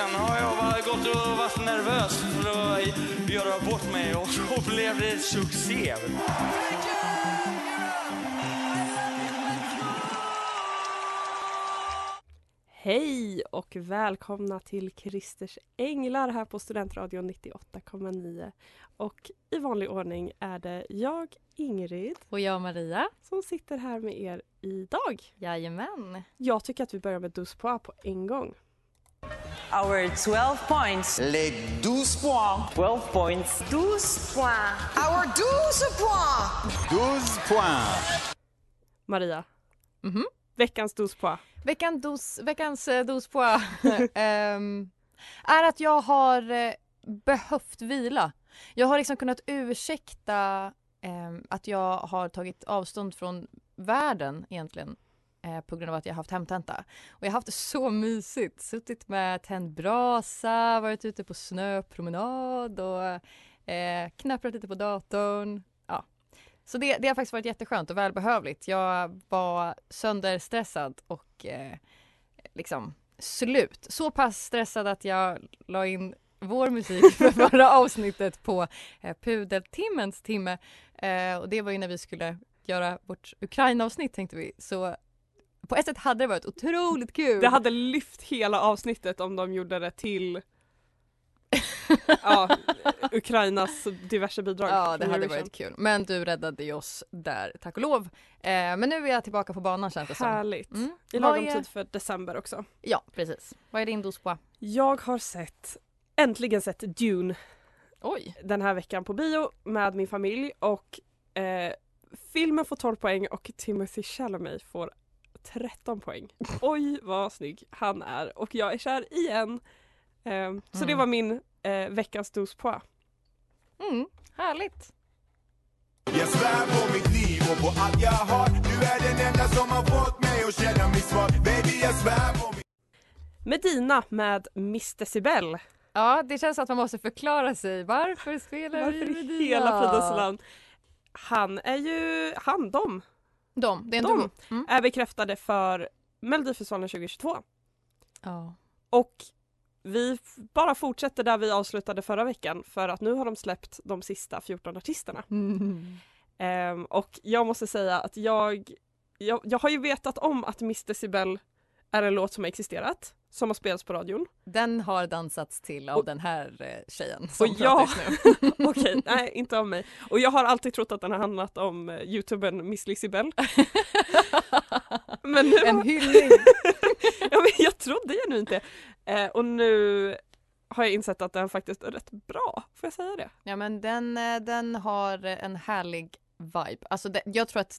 Christian, har jag bara gått och varit nervös för att göra bort mig och så blev det succé. Hej och välkomna till Christers Änglar här på Studentradion 98,9. Och i vanlig ordning är det jag, Ingrid, Och jag Maria. som sitter här med er idag. Jajamän. Jag tycker att vi börjar med Dus på en gång. Our 12 points. Les 12 points. 12 points. 12 points. Our 12 points. 12 points. Maria, Mhm. veckans Dus Pois. Veckan dos, veckans eh, dos på ehm, är att jag har eh, behövt vila. Jag har liksom kunnat ursäkta ehm, att jag har tagit avstånd från världen egentligen eh, på grund av att jag har haft hemtenta. Och jag har haft det så mysigt. Suttit med tänd brasa, varit ute på snöpromenad och eh, knapprat lite på datorn. Ja. Så det, det har faktiskt varit jätteskönt och välbehövligt. Jag var sönderstressad och eh, liksom slut. Så pass stressad att jag la in vår musik för förra avsnittet på eh, pudeltimmens timme. Eh, och det var ju när vi skulle göra vårt Ukraina-avsnitt tänkte vi. Så på ett sätt hade det varit otroligt kul. Det hade lyft hela avsnittet om de gjorde det till ja, Ukrainas diverse bidrag. Ja, det hade varit kul. Men du räddade ju oss där, tack och lov. Eh, men nu är jag tillbaka på banan känns det som. Härligt. Mm. I lagom är- tid för december också. Ja, precis. Vad är din dos på? Jag har sett, äntligen sett Dune Oj. den här veckan på bio med min familj och eh, filmen får 12 poäng och Timothy Chalamet får 13 poäng. Oj vad snygg han är och jag är kär igen. Eh, så det Mm. var min eh, veckans dos på. Mm, härligt. Jag svär på mitt liv och på allt jag har. Du är den enda som har fått mig att känna mig svag. Baby, jag svär på mitt Medina med Miss Decibel. Ja, det känns att man måste förklara sig. Varför spelar Varför vi i hela fridens land? Han är ju, han, de, De, det är De. Mm. är bekräftade för Melodifestivalen 2022. Ja. Och vi bara fortsätter där vi avslutade förra veckan för att nu har de släppt de sista 14 artisterna. Mm. Ehm, och jag måste säga att jag, jag, jag har ju vetat om att Miss Decibel är en låt som har existerat, som har spelats på radion. Den har dansats till av Och- den här eh, tjejen som Och jag- nu. Okej, nej inte av mig. Och jag har alltid trott att den har handlat om eh, youtubern Miss Lissibel. Men nu en hyllning. ja, men jag trodde ju nu inte. Eh, och nu har jag insett att den faktiskt är rätt bra, får jag säga det? Ja men den, eh, den har en härlig vibe. Alltså det, jag, tror att,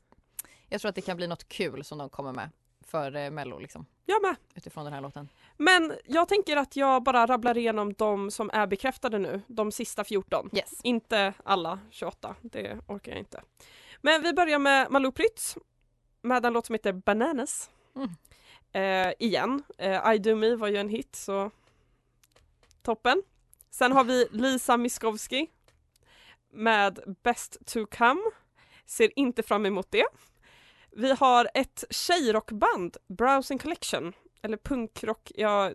jag tror att det kan bli något kul som de kommer med för eh, Mello liksom. Jag med. Utifrån den här låten. Men jag tänker att jag bara rabblar igenom de som är bekräftade nu, de sista 14. Yes. Inte alla 28, det orkar jag inte. Men vi börjar med Malou Prytz med en låt som heter Bananas. Mm. Eh, igen, eh, I Do Me var ju en hit så toppen. Sen har vi Lisa Miskovsky med Best To Come. Ser inte fram emot det. Vi har ett tjejrockband, Browsing Collection, eller punkrock, ja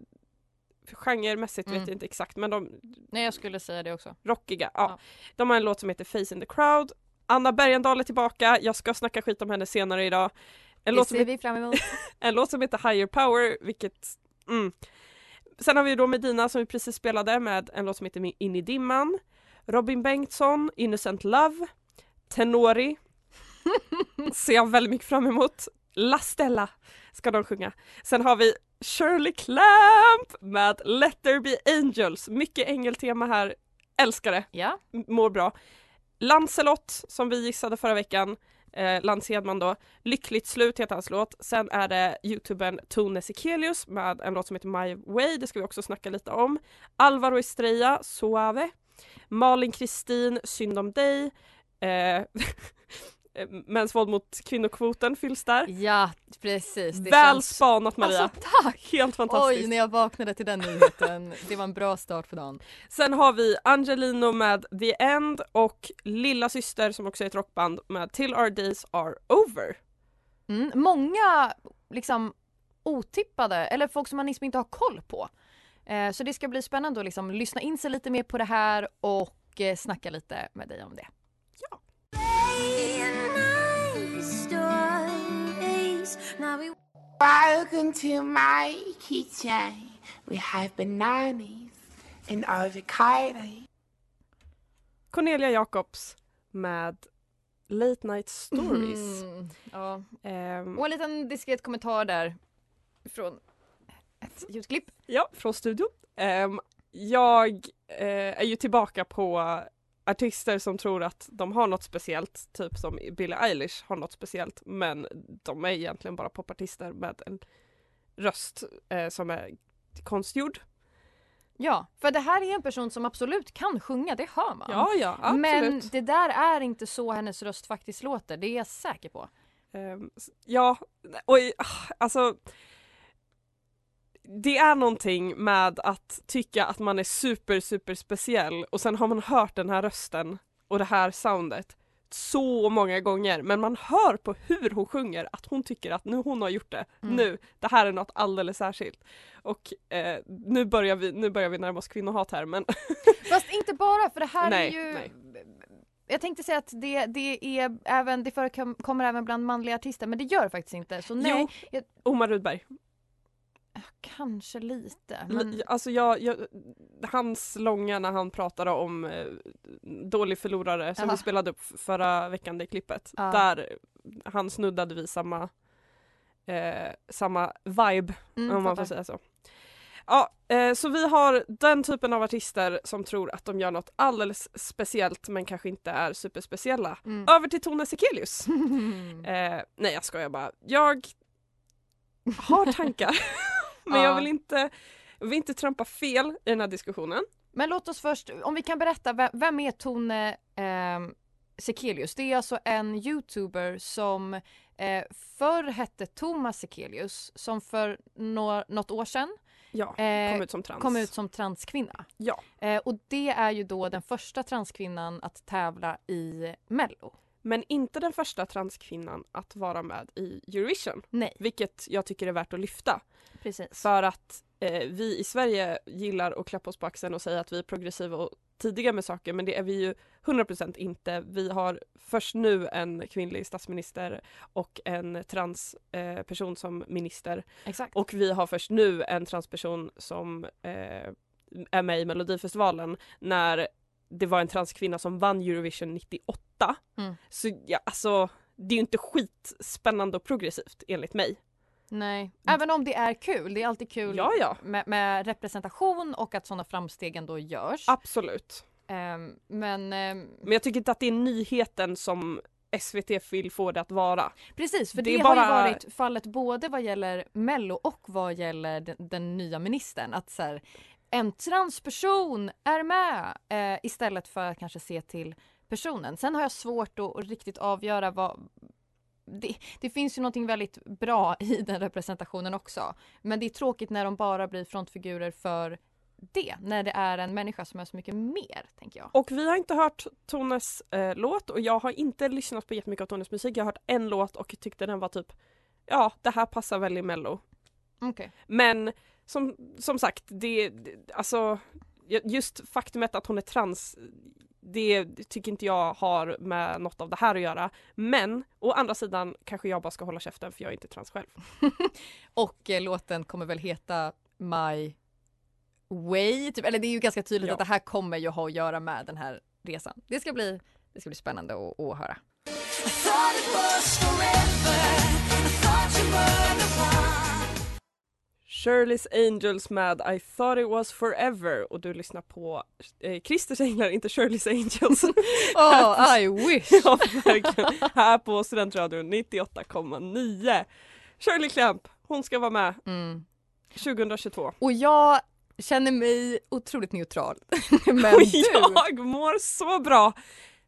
genremässigt vet Mm. jag inte exakt men de Nej jag skulle säga det också. rockiga. Ja. Ja. De har en låt som heter Face in the crowd. Anna Bergendahl är tillbaka, jag ska snacka skit om henne senare idag. En, det låt som, vi fram emot. en låt som heter Higher Power, vilket mm. Sen har vi då Medina som vi precis spelade med en låt som heter In i dimman. Robin Bengtsson, Innocent Love. Tenori. Ser jag väldigt mycket fram emot. La Stella ska de sjunga. Sen har vi Shirley Clamp med Let There Be Angels. Mycket ängeltema här. Älskar det. ja. Mår bra. Lancelot som vi gissade förra veckan. Eh, Lance Hedman då. Lyckligt slut heter hans låt. Sen är det youtubern Tone Sekelius med en låt som heter My Way. Det ska vi också snacka lite om. Alvaro Estrella, Suave. Malin Kristin, Synd om dig. Eh, mäns våld mot kvinnokvoten fylls där. Ja precis. Det Väl känns... spanat Maria. Alltså tack! Helt fantastiskt. Oj när jag vaknade till den nyheten. Det var en bra start på dagen. Sen har vi Angelino med The End och Lilla Syster som också är ett rockband med Till Our Days Are Over. Mm. Många liksom otippade eller folk som man liksom inte har koll på. Eh, så det ska bli spännande att liksom lyssna in sig lite mer på det här och eh, snacka lite med dig om det. Welcome to my kitchen. We have bananas and avocado. Cornelia Jacobs med Late Night Stories. Mm, ja. Ehm, Och en liten diskret kommentar där från ett ljudklipp. ja, från studion. Ehm, jag eh, är ju tillbaka på artister som tror att de har något speciellt, typ som Billie Eilish har något speciellt, men de är egentligen bara popartister med en röst eh, som är konstgjord. Ja, för det här är en person som absolut kan sjunga, det hör man. Ja, ja, absolut. Men det där är inte så hennes röst faktiskt låter, det är jag säker på. S- ja, och ah, alltså det är någonting med att tycka att man är super super speciell och sen har man hört den här rösten och det här soundet så många gånger men man hör på hur hon sjunger att hon tycker att nu hon har gjort det, Mm. nu, det här är något alldeles särskilt. Och eh, nu, börjar vi, nu börjar vi närma oss kvinnohat här men Fast inte bara för det här Nej, är ju nej. Jag tänkte säga att det, det är även, det förekommer även bland manliga artister men det gör det faktiskt inte. Så nej, Jo. jag, Omar Rudberg. Kanske lite. Men... Alltså jag, jag, hans långa när han pratade om eh, dålig förlorare som Jaha. vi spelade upp förra veckan, det klippet. Ja. Där han snuddade vid samma, eh, samma vibe mm, om man får säga så. Ja, eh, så vi har den typen av artister som tror att de gör något alldeles speciellt men kanske inte är superspeciella. Mm. Över till Tone Sekelius. Eh, nej jag skojar bara. Jag har tankar men jag Ja. vill inte, jag vill inte trampa fel i den här diskussionen. Men låt oss först, om vi kan berätta, vem, vem är Tone ehm, Sekelius? Det är alltså en youtuber som eh, förr hette Thomas Sekelius som för nå- något år sedan Ja, Eh, kom ut som trans. kom ut som transkvinna. Ja. Eh, och det är ju då den första transkvinnan att tävla i Mello. Men inte den första transkvinnan att vara med i Eurovision. Nej, Vilket jag tycker är värt att lyfta. precis. För att eh, vi i Sverige gillar att klappa oss på axeln och säga att vi är progressiva och tidiga med saker men det är vi ju 100% inte. Vi har först nu en kvinnlig statsminister och en transperson eh, som minister Exakt. och vi har först nu en transperson som eh, är med i Melodifestivalen när det var en transkvinna som vann Eurovision 98. Mm. Så ja, alltså det är ju inte skitspännande och progressivt enligt mig. Nej, även om det är kul. Det är alltid kul Ja, ja. Med, med representation och att sådana framsteg ändå görs. Absolut. Ehm, men ehm, Men jag tycker inte att det är nyheten som SVT vill få det att vara. precis, för Det det, har bara- ju varit fallet både vad gäller Mello och vad gäller den, den nya ministern. Att så här, en transperson är med eh, istället för att kanske se till personen. Sen har jag svårt att, riktigt avgöra vad det, det finns ju någonting väldigt bra i den representationen också. Men det är tråkigt när de bara blir frontfigurer för det när det är en människa som är så mycket mer, tänker jag. Och vi har inte hört Tones eh, låt och jag har inte lyssnat på jättemycket av Tones musik. Jag har hört en låt och tyckte den var typ Ja, det här passar väl i mello. Okej. Men som, som sagt, det, det alltså just faktumet att hon är trans det tycker inte jag har med något av det här att göra. Men å andra sidan kanske jag bara ska hålla käften för jag är inte trans själv. Och eh, låten kommer väl heta My Way, typ. eller det är ju ganska tydligt Ja. att det här kommer ju ha att göra med den här resan. Det ska bli, det ska bli spännande att, att höra. Shirley's Angels med I thought it was forever och du lyssnar på eh, Christers Änglar, inte Shirley's Angels. Oh, I wish! ja. Här på Studentradion 98,9. Shirley Clamp, hon ska vara med Mm. 2022. Och jag känner mig otroligt neutral. Men och du, jag mår så bra!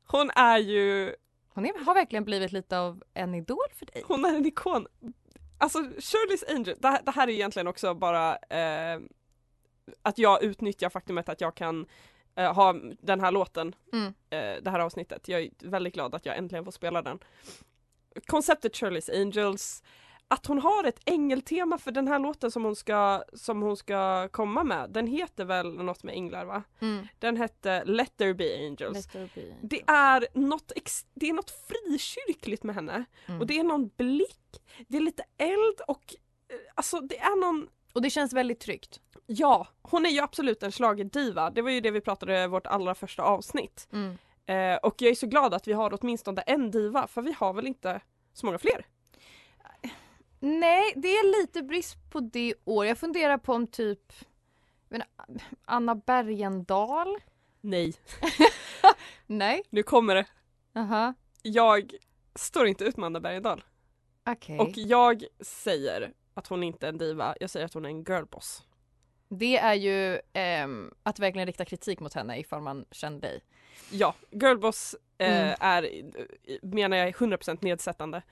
Hon är ju, hon är, har verkligen blivit lite av en idol för dig. hon är en ikon. Alltså Shirley's Angels, det, här- det här är egentligen också bara eh, att jag utnyttjar faktumet att jag kan eh, ha den här låten, Mm. eh, det här avsnittet. Jag är väldigt glad att jag äntligen får spela den. Konceptet Shirley's Angels, att hon har ett ängeltema för den här låten som hon ska, som hon ska komma med, den heter väl något med änglar va? Mm. Den hette Let there be angels. There be. Det är något, ex- det är något frikyrkligt med henne Mm. och det är någon blick, det är lite eld och eh, alltså det är någon Och det känns väldigt tryggt. Ja, hon är ju absolut en schlagerdiva. Det var ju det vi pratade i vårt allra första avsnitt. Mm. Eh, och jag är så glad att vi har åtminstone en diva, för vi har väl inte så många fler. Nej, det är lite brist på det år. Jag funderar på om typ men, Anna Bergendahl? Nej, Nej. nu kommer det. Aha. Jag står inte ut med Anna Bergendahl. Okej. Och jag säger att hon inte är en diva, jag säger att hon är en girlboss. Det är ju ehm, att verkligen rikta kritik mot henne ifall man känner dig. Ja, girlboss eh, Mm. är, eh, menar jag, är 100% nedsättande.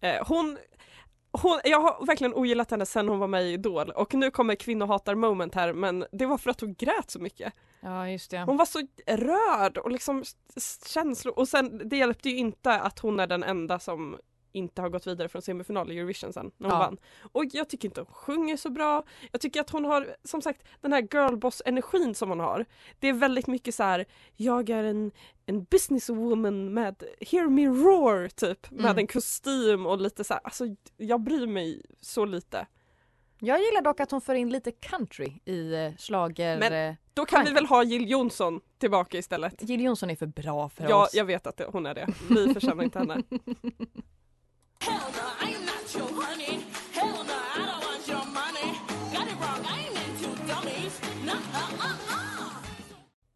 Eh, hon, hon, jag har verkligen ogillat henne sen hon var med i Idol och nu kommer kvinnohatar moment här men det var för att hon grät så mycket. Ja, just det. Hon var så rörd och liksom känslor och sen det hjälpte ju inte att hon är den enda som inte har gått vidare från semifinal i Eurovision sen när hon Ja. vann. Och jag tycker inte hon sjunger så bra. Jag tycker att hon har, som sagt, den här girlboss-energin som hon har. Det är väldigt mycket så här, jag är en, en businesswoman med hear me roar typ. Med Mm. en kostym och lite så här, alltså jag bryr mig så lite. Jag gillar dock att hon för in lite country i eh, schlager... Men- eh, Då kan vi väl ha Jill Johnson tillbaka istället. Jill Johnson är för bra för Ja, oss. jag vet att hon är det. Vi förtjänar inte henne.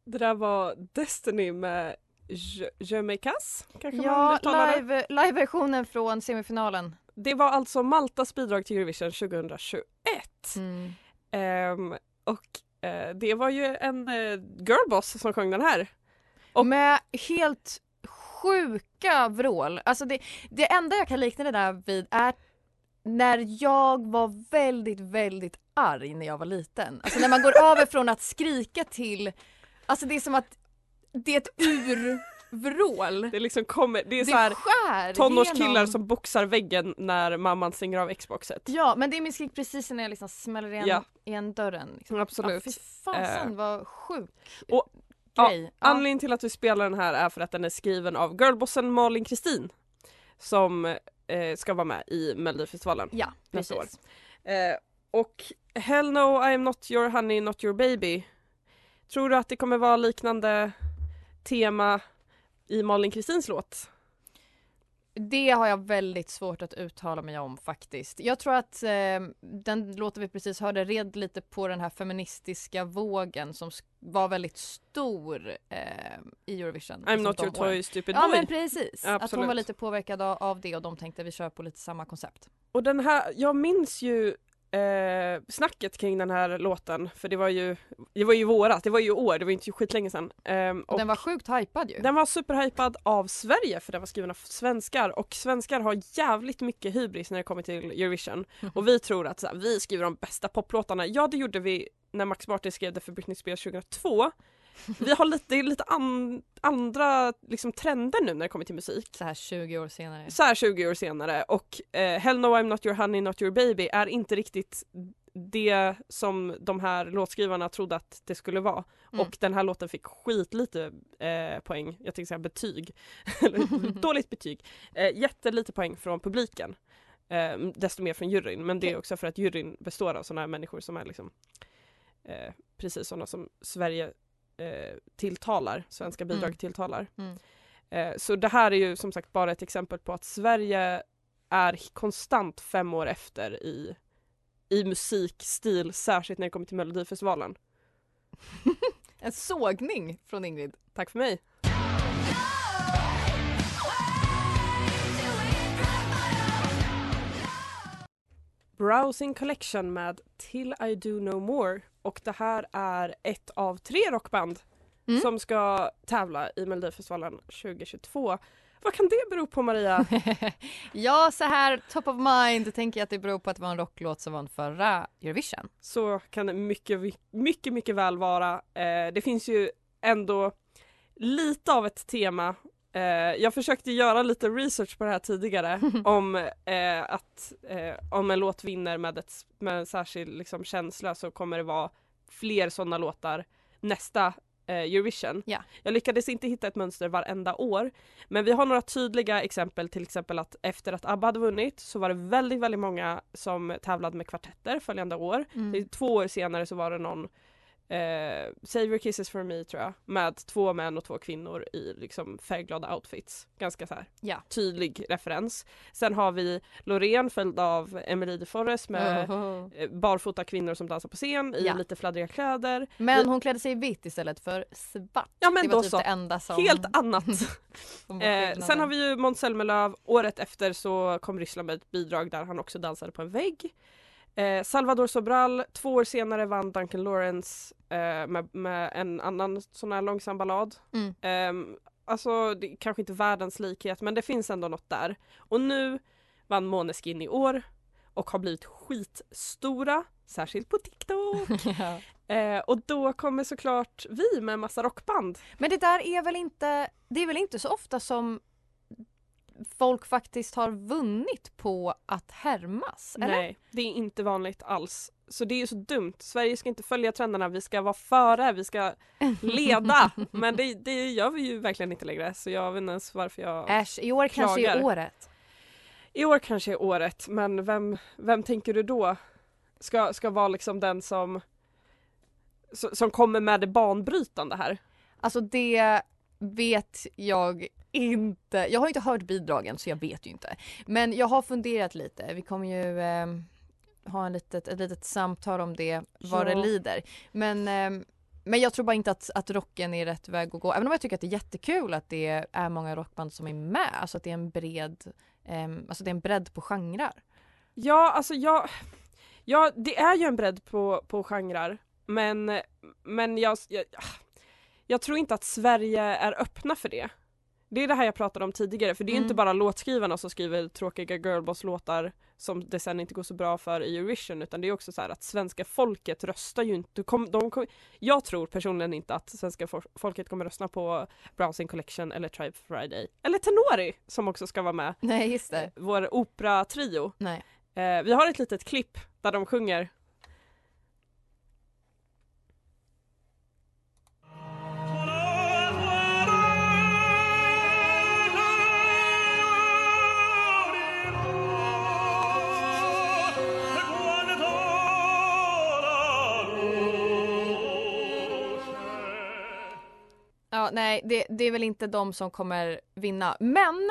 Det där var Destiny med Je, Je me casse, kanske man Ja, live, live-versionen från semifinalen. Det var alltså Maltas bidrag till Eurovision 2021. Mm. Ehm, och eh, det var ju en eh, girlboss som sjöng den här. Och- Med helt sjuka vrål. Alltså det, det enda jag kan likna det där vid är när jag var väldigt, väldigt arg när jag var liten. Alltså när man går över från att skrika till, alltså det är som att det är ett urvrål. Det liksom kommer, det är Det så här skär tonårskillar igenom. som boxar väggen när mamman stänger av Xboxet. Ja men det är min skrik precis när jag liksom smäller igen, Ja. igen dörren. Liksom. Absolut. Ja, fy fasen Eh, vad sjuk och- grej. Ja. Anledningen till att vi spelar den här är för att den är skriven av girlbossen Malin Kristin som eh, ska vara med i Melodifestivalen. Ja, nästa precis. Eh, och Hell no I am not your honey, not your baby. Tror du att det kommer vara liknande tema i Malin Kristins låt? Det har jag väldigt svårt att uttala mig om faktiskt. Jag tror att eh, den låten vi precis hörde red lite på den här feministiska vågen som var väldigt stor eh, i Eurovision. I'm liksom not your toy stupid Ja boy. men precis, att hon Absolut. var lite påverkad av, av det och de tänkte vi kör på lite samma koncept. Och den här, jag minns ju eh, snacket kring den här låten för det var ju, det var ju vårat, det var ju år, det var inte skitlänge sedan. Ehm, Och den var sjukt hypad ju. Den var superhypad av Sverige för den var skriven av svenskar och svenskar har jävligt mycket hybris när det kommer till Eurovision. Och vi tror att så här, vi skriver de bästa poplåtarna. Ja det gjorde vi när Max Martin skrev det för Britney Spears 2002. Vi har lite, lite an, andra liksom, trender nu när det kommer till musik. Så här 20 år senare. Så här 20 år senare och eh, Hell No I'm Not Your Honey Not Your Baby är inte riktigt det som de här låtskrivarna trodde att det skulle vara. Mm. Och den här låten fick skitlite eh, poäng, jag tänkte säga betyg, dåligt betyg. Eh, jättelite poäng från publiken. Eh, desto mer från juryn, men det är också för att juryn består av sådana här människor som är liksom eh, precis sådana som Sverige eh, tilltalar, svenska bidrag Mm. tilltalar. Mm. Eh, så det här är ju som sagt bara ett exempel på att Sverige är konstant fem år efter i, i musikstil, särskilt när det kommer till Melodifestivalen. En sågning från Ingrid. Tack för mig! Browsing Collection med Till I Do No More och det här är ett av tre rockband Mm. som ska tävla i Melodifestivalen 2022. Vad kan det bero på Maria? ja, så här top of mind tänker jag att det beror på att det var en rocklåt som vann förra Eurovision. Så kan det mycket, mycket, mycket väl vara. Eh, det finns ju ändå lite av ett tema. Eh, jag försökte göra lite research på det här tidigare om eh, att eh, om en låt vinner med, ett, med en särskild liksom, känsla så kommer det vara fler sådana låtar nästa eh, Eurovision. Ja. Jag lyckades inte hitta ett mönster varenda år men vi har några tydliga exempel till exempel att efter att ABBA hade vunnit så var det väldigt, väldigt många som tävlade med kvartetter följande år. Mm. Två år senare så var det någon eh, Save your kisses for me tror jag med två män och två kvinnor i liksom färgglada outfits. Ganska så här Ja. tydlig referens. Sen har vi Loreen följd av Emily de Forest med Oho. eh, barfota kvinnor som dansar på scen i Ja. lite fladdriga kläder. Men hon klädde sig i vitt istället för svart. Ja men det då typ så. det enda som... Helt annat. Eh, sen har vi ju Måns Zelmerlöw, året efter så kom Ryssland med ett bidrag där han också dansade på en vägg. Eh, Salvador Sobral, två år senare vann Duncan Lawrence eh, med, med en annan sån här långsam ballad. Mm. Eh, alltså det kanske inte världens likhet men det finns ändå något där. Och nu vann Måneskin i år och har blivit skitstora, särskilt på TikTok. ja. eh, och då kommer såklart vi med massa rockband. Men det där är väl inte, det är väl inte så ofta som folk faktiskt har vunnit på att härmas? Eller? Nej, det är inte vanligt alls. Så det är så dumt. Sverige ska inte följa trenderna, vi ska vara före, vi ska leda. Men det, det gör vi ju verkligen inte längre så jag vet inte ens varför jag... Äsch, i år kanske är Klagar. året. I år kanske är året, men vem, vem tänker du då ska, ska vara liksom den som som kommer med det banbrytande här? Alltså det vet jag inte. Jag har inte hört bidragen så jag vet ju inte. Men jag har funderat lite. Vi kommer ju eh, ha en litet, ett litet samtal om det vad det lider. Men, eh, men jag tror bara inte att, att rocken är rätt väg att gå. Även om jag tycker att det är jättekul att det är många rockband som är med. Alltså att det är en bred, eh, alltså det är en bredd på genrer. Ja, alltså jag... Ja, det är ju en bredd på, på genrer. Men, men jag, jag, jag tror inte att Sverige är öppna för det. Det är det här jag pratade om tidigare, för det är Mm. inte bara låtskrivarna som skriver tråkiga girlboss-låtar som det sen inte går så bra för i Eurovision, utan det är också så här att svenska folket röstar ju inte. Kom, de kom, jag tror personligen inte att svenska folket kommer rösta på Browsing Collection eller Tribe Friday. Eller Tenori som också ska vara med. Nej just det. Vår operatrio. Nej. Eh, vi har ett litet klipp där de sjunger. Nej, det, det är väl inte de som kommer vinna. Men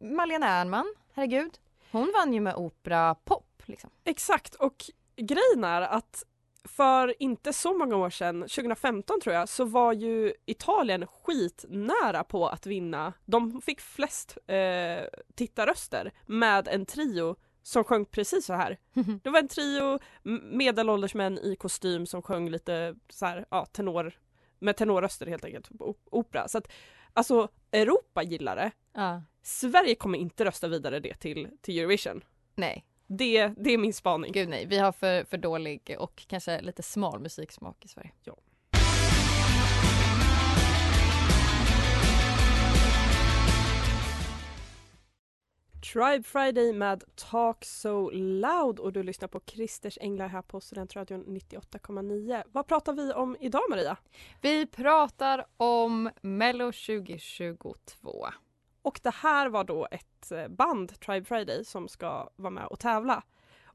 Malena Ernman, herregud, hon vann ju med opera pop. Liksom. Exakt och grejen är att för inte så många år sedan, 2015 tror jag, så var ju Italien skitnära på att vinna. De fick flest eh, tittarröster med en trio som sjöng precis så här. Det var en trio medelålders män i kostym som sjöng lite så här, ja, tenor, med tenorröster helt enkelt, på op- opera. Så att alltså Europa gillar det. Ja. Sverige kommer inte rösta vidare det till, till Eurovision. Nej, Det, det är min spaning. Gud nej, vi har för, för dålig och kanske lite smal musiksmak i Sverige. Ja. Tribe Friday med Talk So Loud och du lyssnar på Christers Änglar här på Studentradion 98,9. Vad pratar vi om idag Maria? Vi pratar om Mello 2022. Och det här var då ett eh, band, Tribe Friday, som ska vara med och tävla.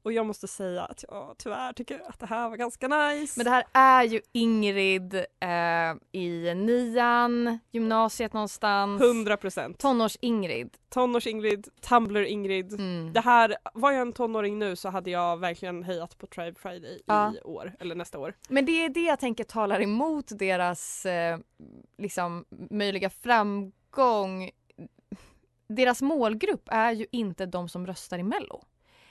Och jag måste säga att jag tyvärr tycker att det här var ganska nice. Men det här är ju Ingrid eh, i nian, gymnasiet någonstans. 100 procent. Tonårs-Ingrid. Tonårs-Ingrid, Tumblr-Ingrid. Mm. Det här, var jag en tonåring nu så hade jag verkligen hejat på Tribe Friday Ja. i år, eller nästa år. Men det är det jag tänker talar emot deras eh, liksom möjliga framgång. Deras målgrupp är ju inte de som röstar i Mello.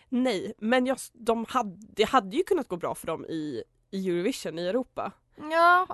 Nej, men jag, de hade, det hade ju kunnat gå bra för dem i, i Eurovision i Europa. Ja,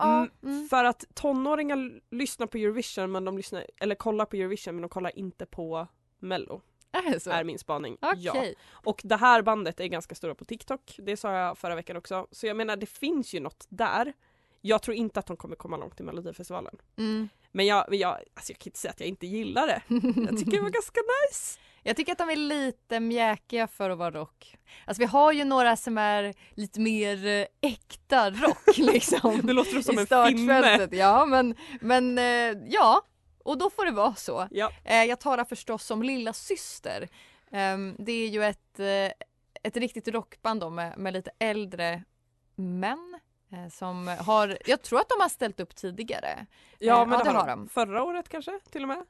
Mm, För att tonåringar lyssnar på Eurovision men de lyssnar, eller kollar på Eurovision men de kollar inte på Mello. Är det så? Är min spaning. Okej. Ja. Och det här bandet är ganska stora på TikTok, det sa jag förra veckan också. Så jag menar det finns ju något där. Jag tror inte att de kommer komma långt i Melodifestivalen. Mm. Men jag, jag, alltså jag kan inte säga att jag inte gillar det. Jag tycker det var ganska nice. Jag tycker att de är lite mjäkiga för att vara rock. Alltså vi har ju några som är lite mer eh, äkta rock liksom. Det låter som en finne. Ja men, men eh, ja, och då får det vara så. Ja. Eh, jag talar förstås om Lilla Syster. Ehm, det är ju ett, ett riktigt rockband då med, med lite äldre män. Som har, jag tror att de har ställt upp tidigare. Ja men ja, det har de. Förra året kanske till och med?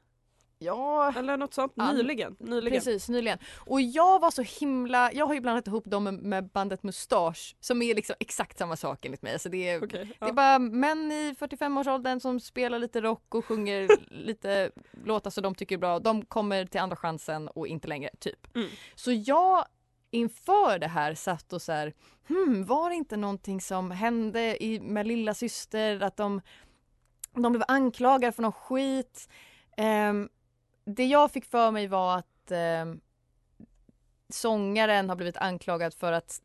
Ja, Eller något sånt. Ja, Nyligen. Nyligen. Precis, nyligen. Och jag var så himla, jag har ju blandat ihop dem med, bandet Mustasch som är liksom exakt samma sak enligt mig. Så det är, det ja. är bara män i 45-årsåldern som spelar lite rock och sjunger lite låtar som de tycker är bra. De kommer till andra chansen och inte längre, typ. Mm. Så jag inför det här satt och så här, hmm, var det inte någonting som hände i, med lilla syster att de, de blev anklagade för någon skit. Ehm, det jag fick för mig var att ehm, sångaren har blivit anklagad för att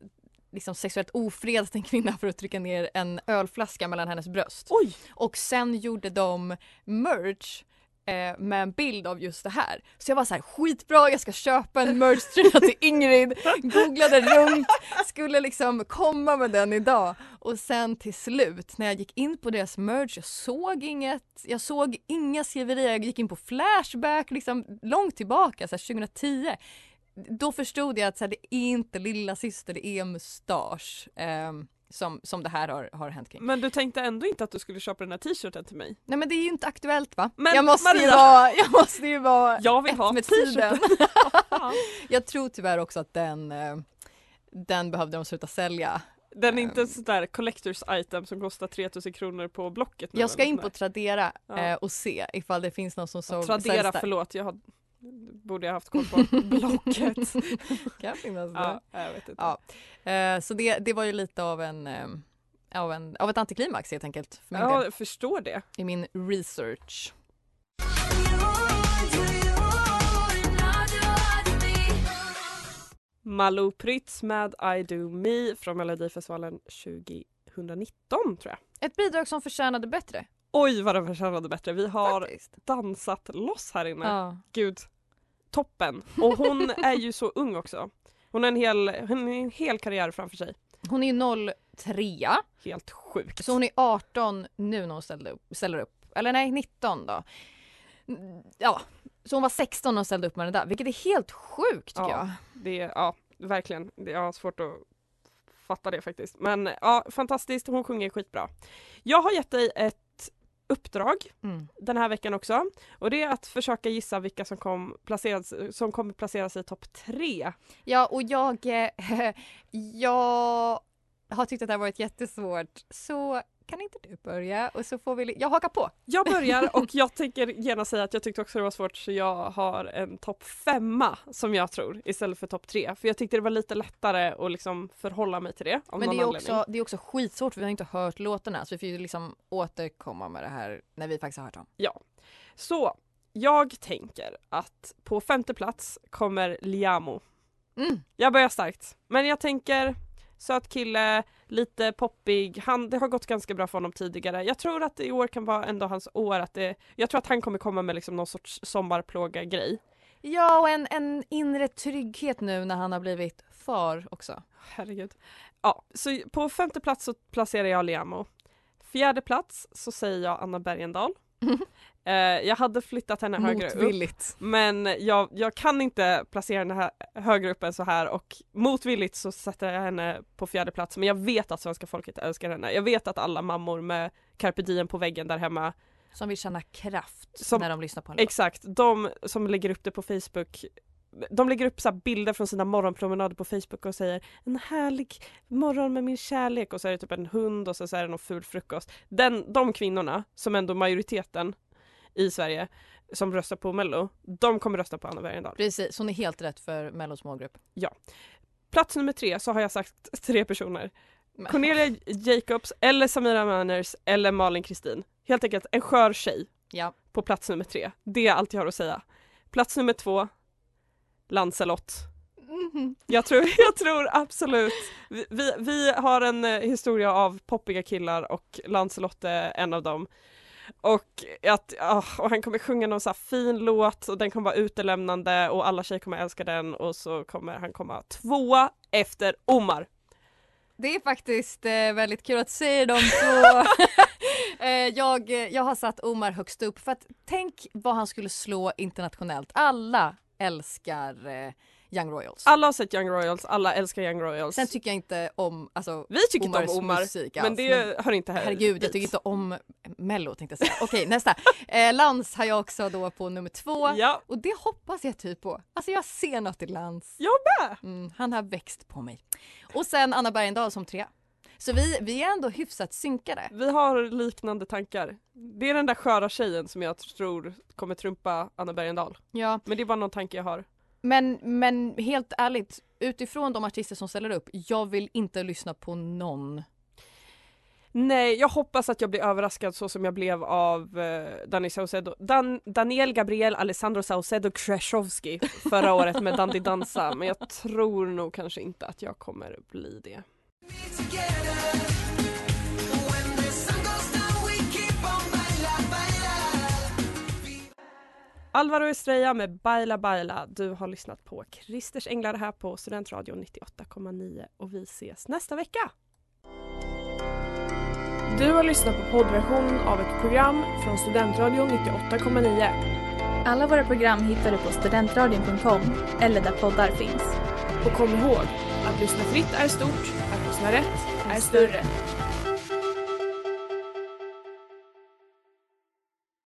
liksom sexuellt ofredat en kvinna för att trycka ner en ölflaska mellan hennes bröst. Oj! Och sen gjorde de merch eh, med en bild av just det här. Så jag var så här skitbra, jag ska köpa en merch-tröja till Ingrid. Googlade runt, skulle liksom komma med den idag. Och sen till slut när jag gick in på deras merch, jag såg inget, jag såg inga skriverier, jag gick in på Flashback liksom långt tillbaka, så här 2010. Då förstod jag att så här, det är inte lilla syster, det är mustasch. ehm, som, som det här har, har hänt kring. Men du tänkte ändå inte att du skulle köpa den här t-shirten till mig? Nej men det är ju inte aktuellt va? Men jag, måste ju Maria- vara, jag måste ju vara Jag vill ett ha med tiden. jag tror tyvärr också att den, eh, den behövde de sluta sälja. Den är inte ett sånt där collectors item som kostar 3000 kronor på Blocket nu Jag ska in på. Tradera Ja. eh, och se ifall det finns någon som så, Tradera, förlåt, jag har, borde jag haft koll på. Blocket. kan finnas där. ja, jag vet inte. Ja. Eh, så det, det var ju lite av en, eh, av en av ett antiklimax helt enkelt för Ja, jag förstår det. i min research. Malou Prytz med I Do Me från Melodifestivalen 2019 tror jag. Ett bidrag som förtjänade bättre. Oj vad den förtjänade bättre. Vi har Faktiskt. dansat loss här inne. Ja. Gud. Toppen. Och hon är ju så ung också. Hon har en hel, en hel karriär framför sig. Hon är ju 03 Helt sjukt. Så hon är 18 nu när hon ställde upp, ställer upp. Eller nej, 19 då. Ja, så hon var 16 när hon ställde upp med den där, vilket är helt sjukt tycker Ja. jag. Det är, ja, verkligen. Det, jag har svårt att fatta det faktiskt. Men ja, fantastiskt. Hon sjunger skitbra. Jag har gett dig ett uppdrag Mm. den här veckan också. Och det är att försöka gissa vilka som, kom placeras, som kommer placeras i topp tre. Ja, och jag, eh, jag har tyckt att det har varit jättesvårt. Så kan inte du börja? Och så får vi, jag hakar på. Jag börjar och jag tänker gärna säga att jag tyckte också det var svårt så jag har en topp femma som jag tror istället för topp tre. För jag tyckte det var lite lättare att liksom förhålla mig till det. Men det är, anledning. också, det är också skitsvårt för vi har inte hört låtarna så vi får ju liksom återkomma med det här när vi faktiskt har hört dem. Så jag tänker att på femte plats kommer Liamo Mm. Jag börjar starkt. Men jag tänker söt kille, lite poppig. Han, det har gått ganska bra för honom tidigare. Jag tror att i år kan vara ändå hans år. Att det, jag tror att han kommer komma med liksom någon sorts sommarplåga-grej. Ja, och en, en inre trygghet nu när han har blivit far också. Herregud. Ja, så på femte plats så placerar jag Liamo. Fjärde plats så säger jag Anna Bergendahl. Eh, jag hade flyttat henne högre upp. Men jag, jag kan inte placera henne här, högre upp än så här och motvilligt så sätter jag henne på fjärde plats men jag vet att svenska folket älskar henne. Jag vet att alla mammor med carpe diem på väggen där hemma Som vill känna kraft Som- när de lyssnar på en låt. Exakt, de som lägger upp det på Facebook de lägger upp så bilder från sina morgonpromenader på Facebook och säger en härlig morgon med min kärlek och så är det typ en hund och så, så är det någon ful frukost. Den, de kvinnorna, som ändå majoriteten i Sverige som röstar på Mello, de kommer rösta på Anna Bergendahl. Precis, hon är helt rätt för Mellos målgrupp. Plats nummer tre så har jag sagt tre personer. Cornelia Jacobs eller Samira Manners eller Malin Kristin. Helt enkelt en skör tjej Ja. på plats nummer tre. Det är allt jag har att säga. Plats nummer två, Lancelot. Mhm. Jag tror, jag tror absolut, vi, vi, vi har en eh, historia av poppiga killar och Lancelot är en av dem. Och, att, ah, och han kommer sjunga någon så fin låt och den kommer vara utelämnande och alla tjejer kommer älska den och så kommer han komma tvåa efter Omar. Det är faktiskt eh, väldigt kul att se de två. eh, jag, jag har satt Omar högst upp för att tänk vad han skulle slå internationellt. Alla älskar eh, Young Royals. Alla har sett Young Royals, alla älskar Young Royals. Sen tycker jag inte om alltså, vi tycker inte Omars om Omar, musik men alls, det hör inte här Herregud, jag tycker inte om Mello tänkte jag säga. Okej, nästa. Eh, Lans har jag också då på nummer två. Ja, Och det hoppas jag typ på. Alltså jag ser något i Lans. jag med! Mm, han har växt på mig. Och sen Anna Bergendahl som trea. Så vi, vi är ändå hyfsat synkade. Vi har liknande tankar. Det är den där sköra tjejen som jag tror kommer trumpa Anna Bergendahl. Ja, Men det är bara någon tanke jag har. Men, men helt ärligt, utifrån de artister som ställer upp, jag vill inte lyssna på någon. Nej, jag hoppas att jag blir överraskad så som jag blev av eh, Danny Saucedo. Dan Daniel Gabriel Alessandro Saucedo Krzeszowski förra året med Dandy Dansa. Men jag tror nog kanske inte att jag kommer bli det. Alvaro Estrella med Baila Baila. Du har lyssnat på Christers Änglar här på Studentradion 98,9 och vi ses nästa vecka. Du har lyssnat på poddversionen av ett program från Studentradion 98,9. Alla våra program hittar du på studentradion.com eller där poddar finns. Och kom ihåg, att lyssna fritt är stort, att lyssna rätt är större.